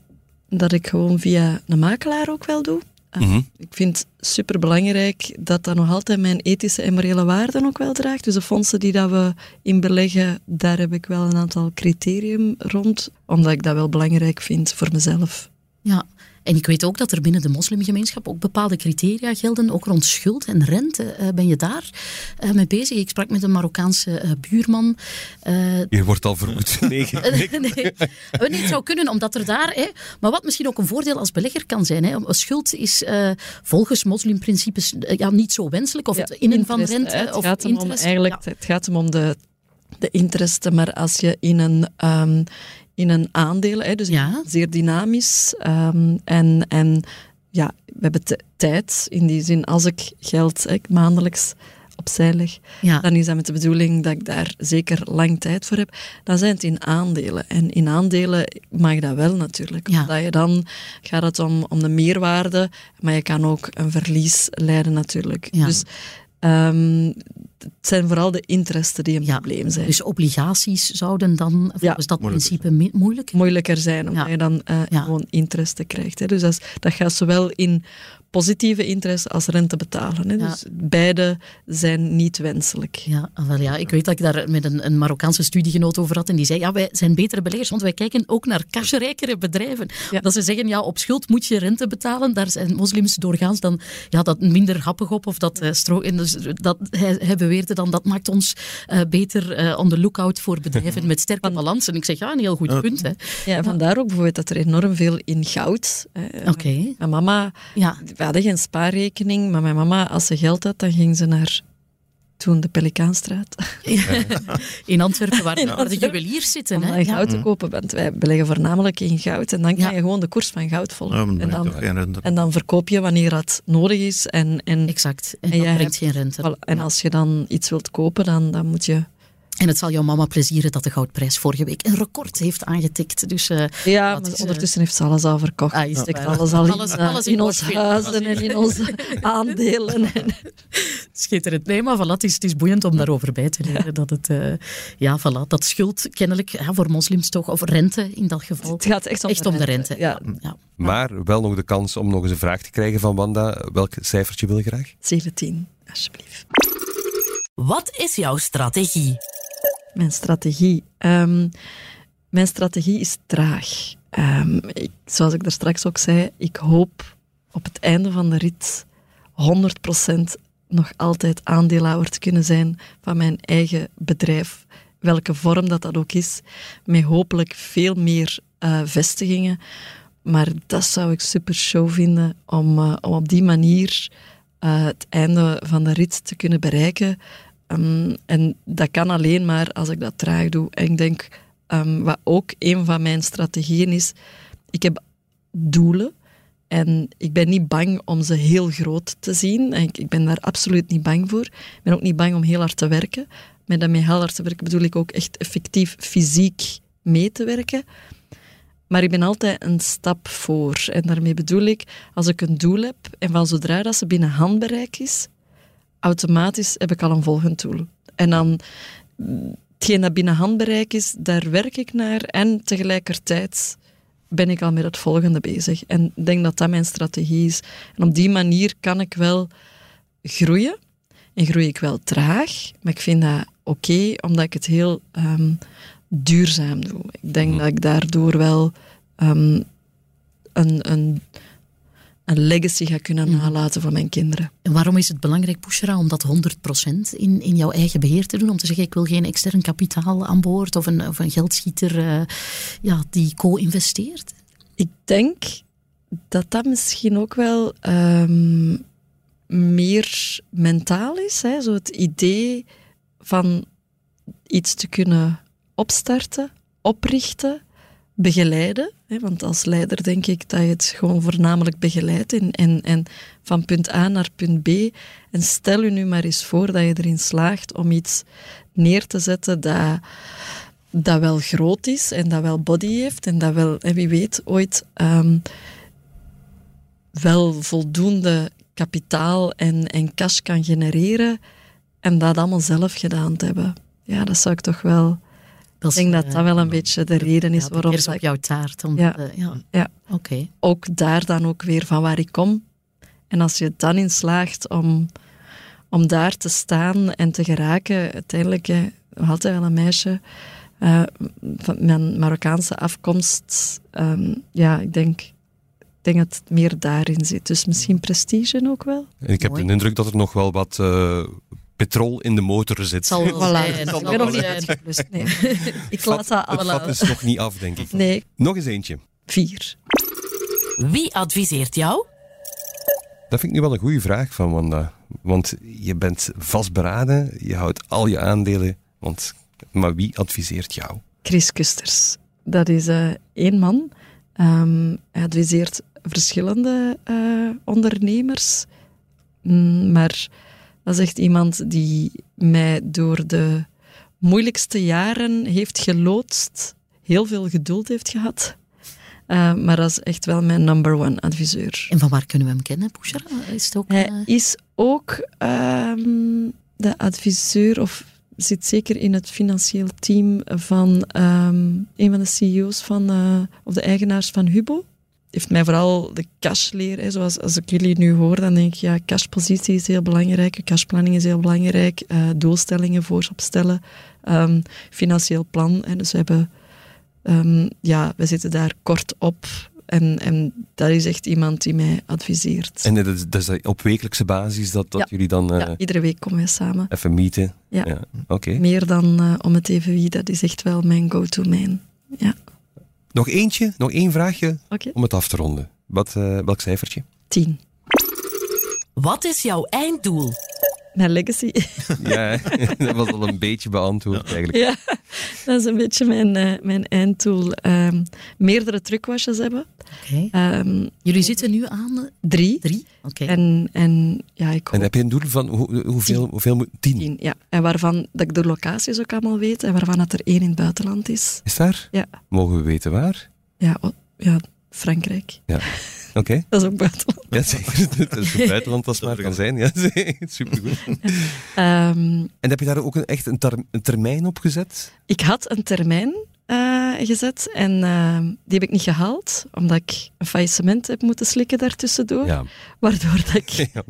dat ik gewoon via een makelaar ook wel doe. Eh, Mhm. Ik vind het superbelangrijk dat dat nog altijd mijn ethische en morele waarden ook wel draagt. Dus de fondsen die dat we in beleggen, daar heb ik wel een aantal criterium rond, omdat ik dat wel belangrijk vind voor mezelf. Ja, en ik weet ook dat er binnen de moslimgemeenschap ook bepaalde criteria gelden, ook rond schuld en rente. Eh, ben je daar eh, mee bezig? Ik sprak met een Marokkaanse eh, buurman. Eh, Je wordt al vermoed. Nee, nee, nee, het zou kunnen, omdat er daar... Hè, maar wat misschien ook een voordeel als belegger kan zijn. Hè, schuld is eh, volgens moslimprincipes ja, niet zo wenselijk. Of Ja, het innen van rente. Het of gaat om, eigenlijk, Ja. het gaat hem om de, de interesten, maar als je in een, ehm, in een aandeel, hè, dus Ja. zeer dynamisch, ehm, en, en ja, we hebben tijd, in die zin, als ik geld hè, maandelijks opzij leg, Ja. dan is dat met de bedoeling dat ik daar zeker lang tijd voor heb. Dan zijn het in aandelen. En in aandelen mag dat wel natuurlijk. Ja. Omdat je dan gaat het om, om de meerwaarde, maar je kan ook een verlies leiden natuurlijk. Ja. Dus ehm, het zijn vooral de interesten die een Ja, probleem zijn. Dus obligaties zouden dan volgens dat moeilijker principe moeilijk moeilijker zijn, omdat Ja. je dan eh, Ja. gewoon interesse krijgt. Hè. Dus dat, is- dat gaat zowel in positieve interesse als rente betalen. Hè. Ja. Dus beide zijn niet wenselijk. Ja, ah, wel ja, ik weet dat ik daar met een, een Marokkaanse studiegenoot over had. En die zei, ja, wij zijn betere beleggers, want wij kijken ook naar cashrijkere bedrijven. Ja. Dat ze zeggen, ja, op schuld moet je rente betalen. Daar zijn moslims doorgaans dan ja, dat minder happig op. Of dat, eh, stro en dus dat hij, hij beweerde dan, dat maakt ons eh, beter eh, on the lookout voor bedrijven met sterke balans. En ik zeg, ja, een heel goed punt. Hè. Ja, en vandaar ook bijvoorbeeld dat er enorm veel in goud. Oké, Mijn mama, ja. We hadden geen spaarrekening, maar mijn mama, als ze geld had, dan ging ze naar toen de Pelikaanstraat. In Antwerpen, waar, In de juweliers zitten. Om Hè. Ja. goud te kopen, want wij beleggen voornamelijk in goud. En dan kan Ja. je gewoon de koers van goud volgen. En, dan en dan verkoop je wanneer dat nodig is. En, en, Exact. En, En dat brengt hebt- geen rente. voilà. en als je dan iets wilt kopen, dan, dan moet je En het zal jouw mama plezieren dat de goudprijs vorige week een record heeft aangetikt. Dus, uh, ja, maar ondertussen heeft ze alles al verkocht. Ah, is ja. alles al in, alles in, in ons huizen en in onze aandelen. Schitterend. Nee, maar voilà, het, is, het is boeiend om daarover bij te leren. Dat het, uh, ja, voilà, dat schuld kennelijk ja, voor moslims toch, of rente in dat geval. Het gaat echt om, echt de, om rente. de rente. Ja. ja. Maar wel nog de kans om nog eens een vraag te krijgen van Wanda. Welk cijfertje wil je graag? 17, alsjeblieft. Wat is jouw strategie? Mijn strategie. Um, mijn strategie is traag. Ik, zoals ik daar straks ook zei, ik hoop op het einde van de rit 100% nog altijd aandeelhouder te kunnen zijn van mijn eigen bedrijf. Welke vorm dat dat ook is. Met hopelijk veel meer uh, vestigingen. Maar dat zou ik super show vinden om, uh, om op die manier uh, het einde van de rit te kunnen bereiken. Um, en dat kan alleen maar als ik dat traag doe. En ik denk, um, wat ook een van mijn strategieën is, ik heb doelen. En ik ben niet bang om ze heel groot te zien. En ik, ik ben daar absoluut niet bang voor. Ik ben ook niet bang om heel hard te werken. Met dat met heel hard te werken bedoel ik ook echt effectief fysiek mee te werken. Maar ik ben altijd een stap voor. En daarmee bedoel ik, als ik een doel heb en van zodra dat ze binnen handbereik is, automatisch heb ik al een volgend doel. En dan, hetgeen dat binnen handbereik is, daar werk ik naar en tegelijkertijd ben ik al met het volgende bezig. En ik denk dat dat mijn strategie is. En op die manier kan ik wel groeien. En groei ik wel traag, maar ik vind dat oké, omdat ik het heel um, duurzaam doe. Ik denk dat ik daardoor wel um, een, een een legacy ga kunnen nalaten voor mijn kinderen. En waarom is het belangrijk, Pushra, om dat 100% in, in jouw eigen beheer te doen? Om te zeggen, ik wil geen extern kapitaal aan boord of een, of een geldschieter uh, ja, die co-investeert? Ik denk dat dat misschien ook wel um, meer mentaal is. Hè? Zo het idee van iets te kunnen opstarten, oprichten, begeleiden. Hè, want als leider denk ik dat je het gewoon voornamelijk begeleidt en, en, en van punt A naar punt B. En stel je nu maar eens voor dat je erin slaagt om iets neer te zetten dat, dat wel groot is en dat wel body heeft en dat wel, en wie weet, ooit um, wel voldoende kapitaal en, en cash kan genereren en dat allemaal zelf gedaan te hebben. Ja, dat zou ik toch wel ik denk dat dat wel een beetje de reden is ja, waarom... Eerst op jouw taart. Om ja. De, ja. ja. Oké. Okay. Ook daar dan ook weer van waar ik kom. En als je dan in slaagt om, om daar te staan en te geraken, uiteindelijk, eh, altijd wel een meisje uh, van mijn Marokkaanse afkomst, um, ja, ik denk, ik denk dat het meer daarin zit. Dus misschien prestige ook wel. Ik heb Mooi. de indruk dat er nog wel wat uh, petrol in de motor zit. Zal wel voilà. zijn. Zal nog niet uitgeblust. Nee. ik laat dat het allemaal. vat is nog niet af, denk ik. Nee, Nog eens eentje. vier. Wie adviseert jou? Dat vind ik nu wel een goede vraag van Wanda. Want je bent vastberaden, je houdt al je aandelen. Want, maar wie adviseert jou? Chris Kusters. Dat is eh, één man. Ehm, hij adviseert verschillende eh, ondernemers. Mm, maar dat is echt iemand die mij door de moeilijkste jaren heeft geloodst. Heel veel geduld heeft gehad. Eh, maar dat is echt wel mijn number one adviseur. En van waar kunnen we hem kennen, Pushra? Is het ook... Hij eh, is ook ehm, de adviseur, of zit zeker in het financieel team van ehm, een van de CEO's van, eh, of de eigenaars van Hubo. Heeft mij vooral de cash leren. Hè. Zoals als ik jullie nu hoor, dan denk ik, ja, cashpositie is heel belangrijk, cashplanning is heel belangrijk, eh, doelstellingen vooropstellen, ehm, financieel plan. Hè. Dus we hebben, ehm, ja, we zitten daar kort op. En, en dat is echt iemand die mij adviseert. En dat is, dat is op wekelijkse basis dat, dat Ja. jullie dan eh, ja, iedere week komen wij samen. even meeten? Ja. Oké. Meer dan eh, om het even wie, dat is echt wel mijn go-to man. Ja, Nog eentje, nog één vraagje om het af te ronden. Wat, eh, welk cijfertje? Tien. Wat is jouw einddoel? Mijn legacy. Ja, dat was al een beetje beantwoord eigenlijk. ja, dat is een beetje mijn, uh, mijn einddoel. Um, meerdere truckwashes hebben. Okay. Um, Jullie zitten nu aan? Drie. Drie, oké. Okay. En, en, ja, ik en heb je een doel van hoe, hoeveel, tien. hoeveel moet... Tien? Tien, ja. En waarvan dat ik de locaties ook allemaal weet en waarvan dat er één in het buitenland is. Is daar? Ja. Mogen we weten waar? Ja, ja Frankrijk. Ja. Oké. Okay. Dat is ook buitenland. Ja, zeker. Dat is buitenland als het maar kan zijn. Ja, supergoed. Um, en heb je daar ook een, echt een, ter, een termijn op gezet? Ik had een termijn uh, gezet en uh, die heb ik niet gehaald, omdat ik een faillissement heb moeten slikken daartussendoor. Ja. Waardoor dat ik ja.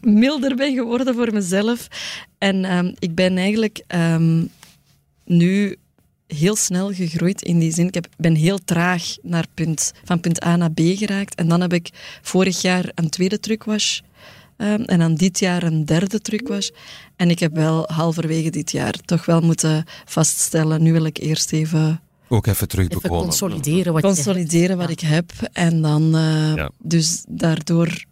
milder ben geworden voor mezelf. En um, ik ben eigenlijk um, nu heel snel gegroeid in die zin. Ik heb, ben heel traag naar punt, van punt A naar B geraakt. En dan heb ik vorig jaar een tweede trucwash. Um, en dan dit jaar een derde trucwash. En ik heb wel halverwege dit jaar toch wel moeten vaststellen. Nu wil ik eerst even. Ook even terugbekomen. Even consolideren wat, consolideren wat ik heb. En dan, uh, ja. dus daardoor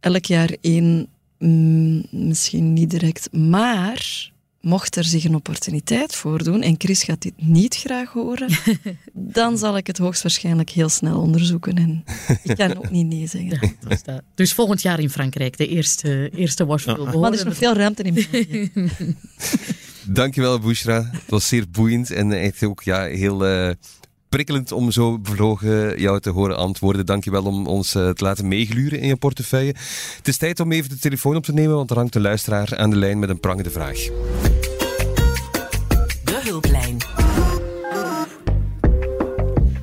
elk jaar één, mm, misschien niet direct, maar mocht er zich een opportuniteit voordoen, en Chris gaat dit niet graag horen, dan zal ik het hoogstwaarschijnlijk heel snel onderzoeken. En ik kan ook niet nee zeggen. Ja, dus volgend jaar in Frankrijk, de eerste, eerste washful. Ja. Maar er is nog veel ruimte in België. Dankjewel, Bushra. Het was zeer boeiend en echt ook ja, heel... Uh, prikkelend om zo bevlogen jou te horen antwoorden. Dankjewel om ons uh, te laten meegluren in je portefeuille. Het is tijd om even de telefoon op te nemen, want er hangt een luisteraar aan de lijn met een prangende vraag. De hulplijn.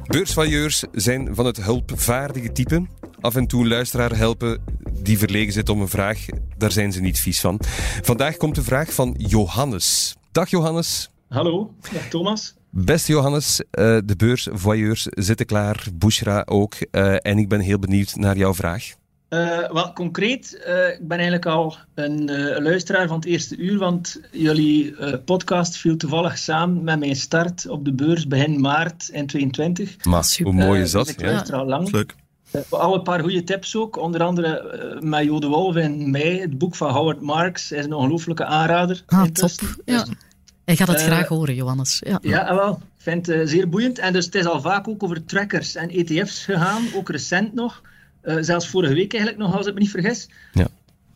Beursvailleurs zijn van het hulpvaardige type. Af en toe een luisteraar helpen die verlegen zit om een vraag. Daar zijn ze niet vies van. Vandaag komt de vraag van Johannes. Dag Johannes. Hallo, dag Thomas. Beste Johannes, uh, de beursvoyeurs zitten klaar, Bushra ook. Uh, en ik ben heel benieuwd naar jouw vraag. Uh, wel, concreet, ik ben eigenlijk al een luisteraar van het eerste uur, want jullie podcast viel toevallig samen met mijn start op de beurs begin maart in 2022. Maar hoe mooi is dat? Dus ik luister al lang. Leuk. al een paar goede tips ook, onder andere met Jode Wolf in mei. Het boek van Howard Marks is een ongelooflijke aanrader. Ah, top. Ja. Hij gaat het uh, graag horen, Johannes. Ja, ja wel. Ik vind het uh, zeer boeiend. En dus het is al vaak ook over trackers en ETF's gegaan, ook recent nog. Uh, zelfs vorige week eigenlijk nog, als ik me niet vergis. Ja.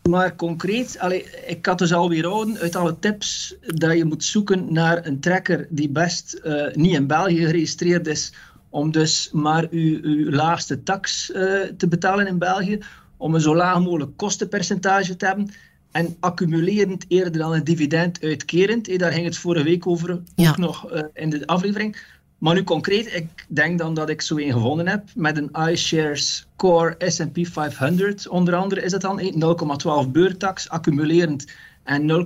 Maar concreet, allee, ik had dus alweer houden uit alle tips dat je moet zoeken naar een tracker die best niet in België geregistreerd is, om dus maar uw, uw laagste tax te betalen in België, om een zo laag mogelijk kostenpercentage te hebben. En accumulerend eerder dan een dividend uitkerend. Daar ging het vorige week over, ook nog uh, in de aflevering. Maar nu concreet, ik denk dan dat ik zo een gevonden heb met een iShares Core S&P 500. Onder andere is het dan 0,12 beurtax, accumulerend en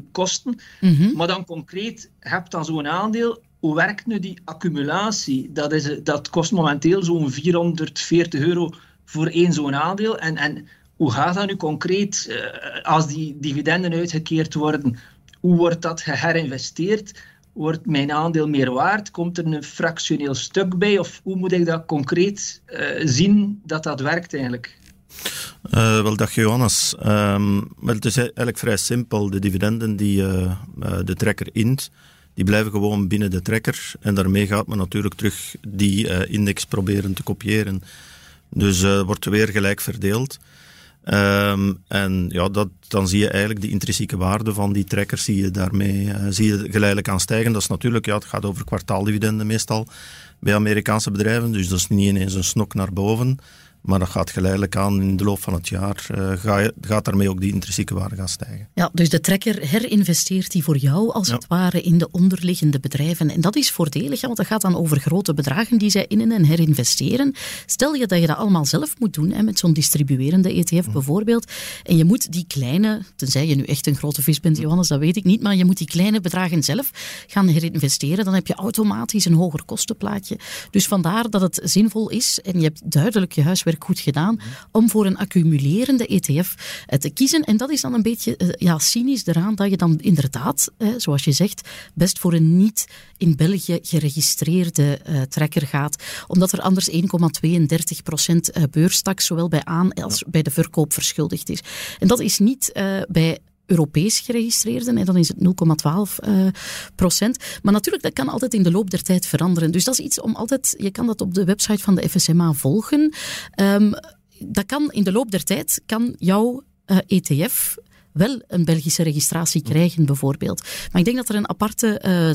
0,07 kosten. Mm -hmm. Maar dan concreet, heb dan zo'n aandeel. Hoe werkt nu die accumulatie? Dat, is, dat kost momenteel zo'n 440 euro voor één zo'n aandeel. En, en hoe gaat dat nu concreet uh, als die dividenden uitgekeerd worden? Hoe wordt dat geherinvesteerd? Wordt mijn aandeel meer waard? Komt er een fractioneel stuk bij? Of hoe moet ik dat concreet uh, zien dat dat werkt eigenlijk? Uh, wel, dag Johannes. Um, het is eigenlijk vrij simpel. De dividenden die de trekker int, die blijven gewoon binnen de trekker. En daarmee gaat men natuurlijk terug die index proberen te kopiëren. Dus wordt weer gelijk verdeeld. Um, en ja, dat, dan zie je eigenlijk de intrinsieke waarde van die trekkers zie je daarmee uh, zie je geleidelijk aan stijgen. Dat is natuurlijk, ja, het gaat over kwartaaldividenden meestal bij Amerikaanse bedrijven, dus dat is niet ineens een snok naar boven. Maar dat gaat geleidelijk aan in de loop van het jaar, uh, ga, gaat daarmee ook die intrinsieke waarde gaan stijgen. Ja, dus de trekker herinvesteert die voor jou als ja. het ware in de onderliggende bedrijven. En dat is voordelig, want dat gaat dan over grote bedragen die zij innen en herinvesteren. Stel je dat je dat allemaal zelf moet doen, hè, met zo'n distribuerende ETF bijvoorbeeld. En je moet die kleine, tenzij je nu echt een grote vis bent, Johannes, dat weet ik niet, maar je moet die kleine bedragen zelf gaan herinvesteren. Dan heb je automatisch een hoger kostenplaatje. Dus vandaar dat het zinvol is en je hebt duidelijk je huiswerk werk goed gedaan om voor een accumulerende ETF eh, te kiezen. En dat is dan een beetje eh, ja, cynisch eraan dat je dan inderdaad, zoals je zegt, best voor een niet in België geregistreerde trekker gaat. Omdat er anders 1,32% beurstaks zowel bij aan- als bij de verkoop verschuldigd is. En dat is niet bij Europees geregistreerden. En dan is het 0,12 uh, procent. Maar natuurlijk, dat kan altijd in de loop der tijd veranderen. Dus dat is iets om altijd... Je kan dat op de website van de FSMA volgen. Um, dat kan in de loop der tijd, kan jouw ETF wel een Belgische registratie krijgen, bijvoorbeeld. Maar ik denk dat er een aparte uh,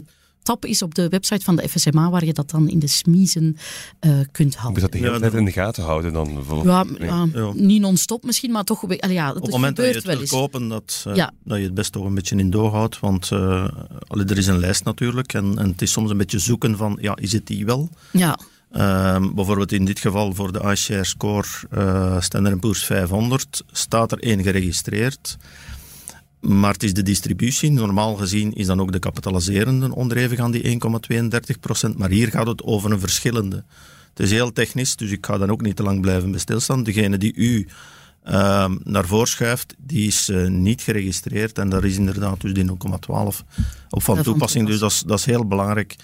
tab is op de website van de FSMA waar je dat dan in de smiezen uh, kunt houden. Moet dat de hele tijd in de gaten houden dan? Ja, ja, ja. niet non-stop misschien, maar toch... Ja, op het moment dat je het wilt kopen, dat, uh, ja. dat je het best toch een beetje in doorhoudt. Want uh, er is een lijst natuurlijk en, en het is soms een beetje zoeken van, ja, is het die wel? Ja. Um, bijvoorbeeld in dit geval voor de iShare Score uh, Standard Poor's 500 staat er één geregistreerd. Maar het is de distributie. Normaal gezien is dan ook de kapitaliserende onderhevig aan die 1,32%. Maar hier gaat het over een verschillende. Het is heel technisch, dus ik ga dan ook niet te lang blijven bij stilstaan. Degene die u uh, naar voren schuift, die is uh, niet geregistreerd. En daar is inderdaad dus die 0,12 op van toepassing. Dus dat is, dat is heel belangrijk.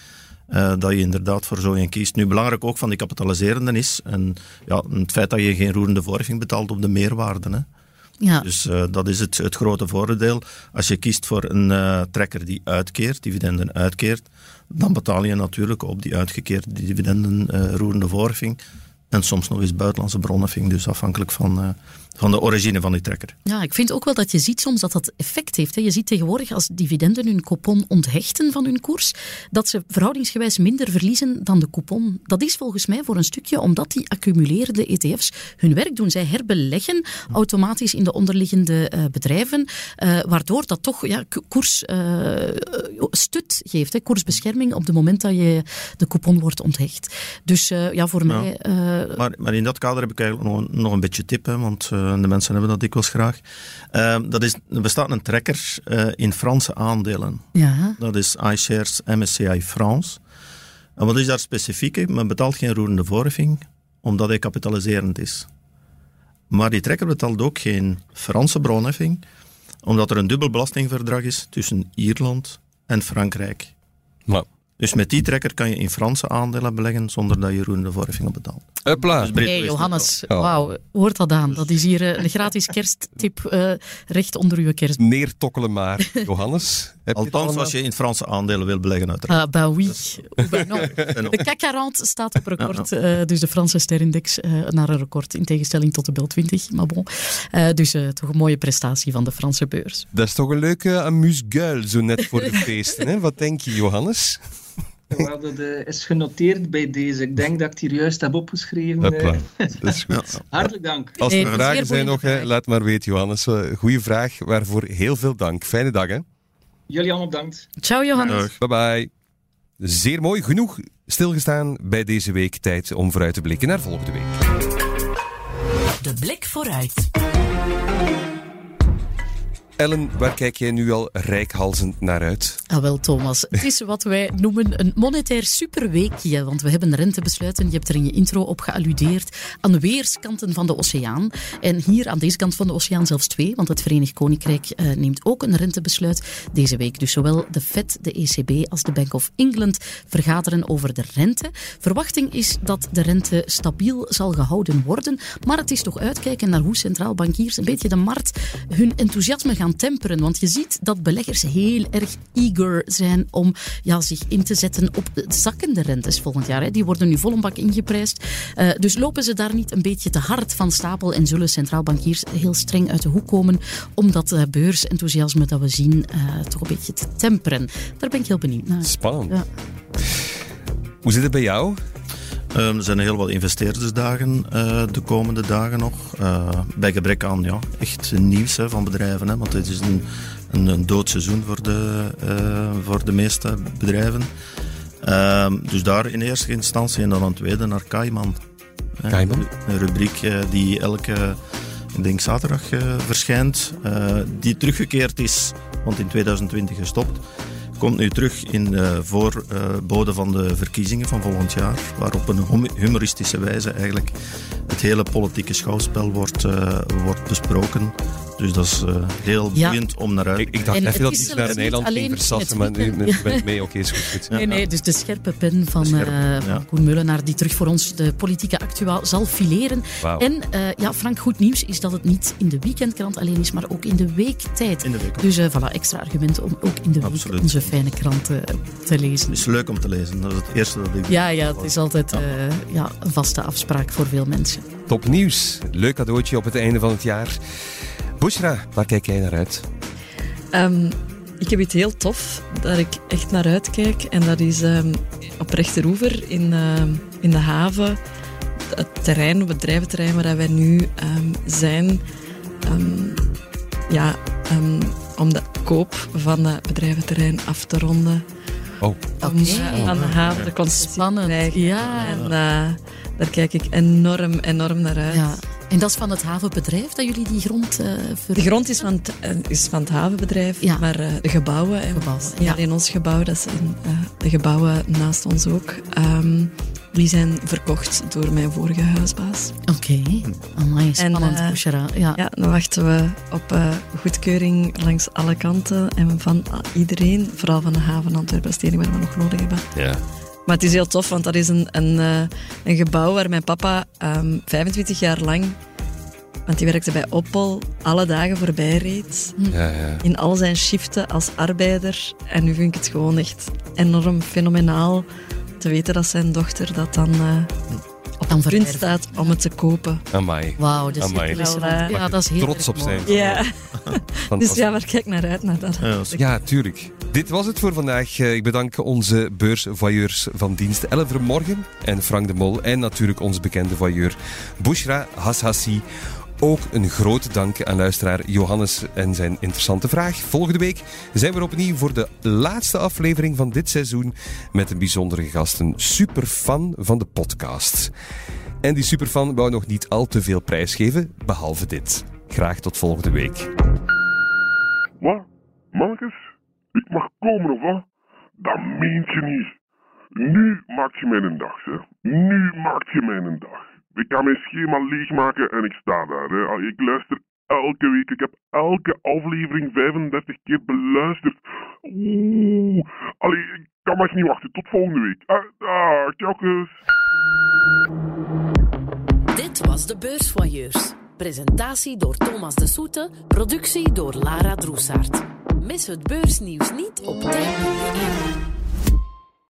Uh, dat je inderdaad voor zo een kiest. Nu, belangrijk ook van die kapitaliserende is en, ja, het feit dat je geen roerende voorheffing betaalt op de meerwaarde. Hè. Ja. Dus uh, dat is het, het grote voordeel. Als je kiest voor een uh, trekker die uitkeert, dividenden uitkeert, dan betaal je natuurlijk op die uitgekeerde dividenden uh, roerende voorheffing. En soms nog eens buitenlandse bronnenving, dus afhankelijk van, van de origine van die trekker. Ja, ik vind ook wel dat je ziet soms dat dat effect heeft. Hè. Je ziet tegenwoordig als dividenden hun coupon onthechten van hun koers, dat ze verhoudingsgewijs minder verliezen dan de coupon. Dat is volgens mij voor een stukje omdat die accumulerende ETF's hun werk doen. Zij herbeleggen automatisch in de onderliggende uh, bedrijven, uh, waardoor dat toch ja, koers uh, stut geeft, hè, koersbescherming op het moment dat je de coupon wordt onthecht. Dus ja, voor ja. mij... Maar, maar, in dat kader heb ik eigenlijk nog, nog een beetje tip, hè, want de mensen hebben dat dikwijls graag. Uh, dat is, er bestaat een trekker uh, in Franse aandelen. Ja. Dat is iShares MSCI France. En wat is daar specifiek? Men betaalt geen roerende voorheffing, omdat hij kapitaliserend is. Maar die trekker betaalt ook geen Franse bronheffing, omdat er een dubbel belastingverdrag is tussen Ierland en Frankrijk. Maar dus met die trekker kan je in Franse aandelen beleggen zonder dat je roerende voorheffingen betaalt. Hopla. Dus hey, Johannes, oh. wauw, hoort dat aan? Dat is hier uh, een gratis kersttip uh, recht onder uw kerst. Neertokkelen maar, Johannes. Althans, als je in Franse aandelen wil beleggen, uiteraard. Ah, bah oui. De CAC 40 staat op record, uh, dus de Franse sterindex naar een record, in tegenstelling tot de Bel 20. Maar bon, dus toch een mooie prestatie van de Franse beurs. Dat is toch een leuke amuse-gueule, zo net voor de feesten. Hè? Wat denk je, Johannes? Wel, dat uh, is genoteerd bij deze. Ik denk dat ik het hier juist heb opgeschreven. Hopla, dat is goed. Hartelijk dank. Als er vragen zijn nog, hè, laat maar weten, Johannes. Goeie vraag, waarvoor heel veel dank. Fijne dag, hè? Jullie allemaal bedankt. Ciao, Johannes. Bye bye. Zeer mooi. Genoeg stilgestaan bij deze week. Tijd om vooruit te blikken naar volgende week. De blik vooruit. Ellen, waar kijk jij nu al rijkhalzend naar uit? Ah, wel, Thomas. Het is wat wij noemen een monetair superweekje. Want we hebben rentebesluiten, je hebt er in je intro op gealludeerd, aan weerskanten van de oceaan. En hier aan deze kant van de oceaan zelfs twee, want het Verenigd Koninkrijk uh, neemt ook een rentebesluit deze week. Dus zowel de Fed, de ECB als de Bank of England vergaderen over de rente. Verwachting is dat de rente stabiel zal gehouden worden. Maar het is toch uitkijken naar hoe centraal bankiers een beetje de markt hun enthousiasme gaan temperen. Want je ziet dat beleggers heel erg eager zijn om ja, zich in te zetten op zakkende rentes volgend jaar. Hè. Die worden nu vol een bak ingeprijsd. Uh, dus lopen ze daar niet een beetje te hard van stapel en zullen centraalbankiers heel streng uit de hoek komen om dat uh, beursenthousiasme dat we zien uh, toch een beetje te temperen. Daar ben ik heel benieuwd naar. Spannend. Ja. Hoe zit het bij jou? Um, er zijn heel wat investeerdersdagen uh, de komende dagen nog. Uh, bij gebrek aan ja, echt nieuws hè, van bedrijven. Hè, want het is een, een, een dood seizoen voor de, uh, voor de meeste bedrijven. Ehm, dus daar in eerste instantie en dan een tweede naar Kaiman. Kaiman? Een rubriek die elke ik denk zaterdag verschijnt. die teruggekeerd is, want in 2020 gestopt komt nu terug in de voorbode van de verkiezingen van volgend jaar, waar op een humoristische wijze eigenlijk het hele politieke schouwspel wordt, uh, wordt besproken. Dus dat is uh, heel Ja. boeiend om naar uit Ik, ik dacht En even het dat iets naar eiland ging versassen, maar nu ben ik mee. Oké, is goed. goed. Nee, nee, dus de scherpe pen van, Scherp, eh, van ja. Koen Meulenaar, die terug voor ons de politieke actua zal fileren. En eh, ja, Frank, goed nieuws is dat het niet in de weekendkrant alleen is, maar ook in de weektijd. in de week. Dus eh voilà, extra argumenten om ook in de week Absoluut. onze fijne kranten te lezen. Het is leuk om te lezen. Dat is het eerste dat ik Ja, ja, het is altijd eh, ja, een vaste afspraak voor veel mensen. Top nieuws. Leuk cadeautje op het einde van het jaar. Bushra, waar kijk jij naar uit? Ehm, ik heb iets heel tof dat ik echt naar uitkijk. En dat is ehm, op Rechteroever in, ehm, in de haven. Het terrein, het bedrijventerrein waar wij nu ehm, zijn. ehm, ja, ehm, om de koop van het bedrijventerrein af te ronden. Oh, Om Oké. eh, aan de haven de concessie te krijgen. Ja. En eh, daar kijk ik enorm, enorm naar uit. ja. En dat is van het havenbedrijf dat jullie die grond eh ver... De grond is van het, eh, is van het havenbedrijf, Ja. maar eh, de gebouwen, en Gebouwen, niet ja. alleen ons gebouw, dat zijn eh, de gebouwen naast ons ook, ehm, die zijn verkocht door mijn vorige huisbaas. Oké, amai, spannend, Bushra. Ja. Ja, dan wachten we op eh, goedkeuring langs alle kanten en van ah, iedereen, vooral van de haven Antwerpen, waar we nog nodig hebben. ja. Maar het is heel tof, want dat is een, een, eh, een gebouw waar mijn papa ehm 25 jaar lang, want die werkte bij Opel, alle dagen voorbij reed. ja, ja. In al zijn shiften als arbeider. En nu vind ik het gewoon echt enorm fenomenaal te weten dat zijn dochter dat dan eh, op Dan punt staat om het te kopen. Amai. Wauw, Amai. cirkel is Wel, eh, Ja, dat is heel Trots erg op mooi. zijn. Ja, dus ja, waar kijk naar uit naar dat. Ja, tuurlijk. Dit was het voor vandaag. Eh, Ik bedank onze beursvoyeurs van dienst Elle Vermorgen en Frank de Mol. En natuurlijk onze bekende voyeur Bushra Hashassi. Ook een grote dank aan luisteraar Johannes en zijn interessante vraag. Volgende week zijn we opnieuw voor de laatste aflevering van dit seizoen met een bijzondere gast, een superfan van de podcast. En die superfan wou nog niet al te veel prijsgeven, behalve dit. Graag tot volgende week. Wat? Mannekes? Ik mag komen of wat? Dat meent je niet. Nu maakt je mij een dag, hè. Nu maakt je mij een dag. Ik kan mijn schema leegmaken en ik sta daar. Hè. Al- Ik luister elke week. Ik heb elke aflevering 35 keer beluisterd. Oeh. Allee, ik kan maar niet wachten. Tot volgende week. Ah, ah, tjokkes. Dit was de Beursvoyeurs. Presentatie door Thomas de Soete, productie door Lara Droesaert. Mis het beursnieuws niet op tijd.be.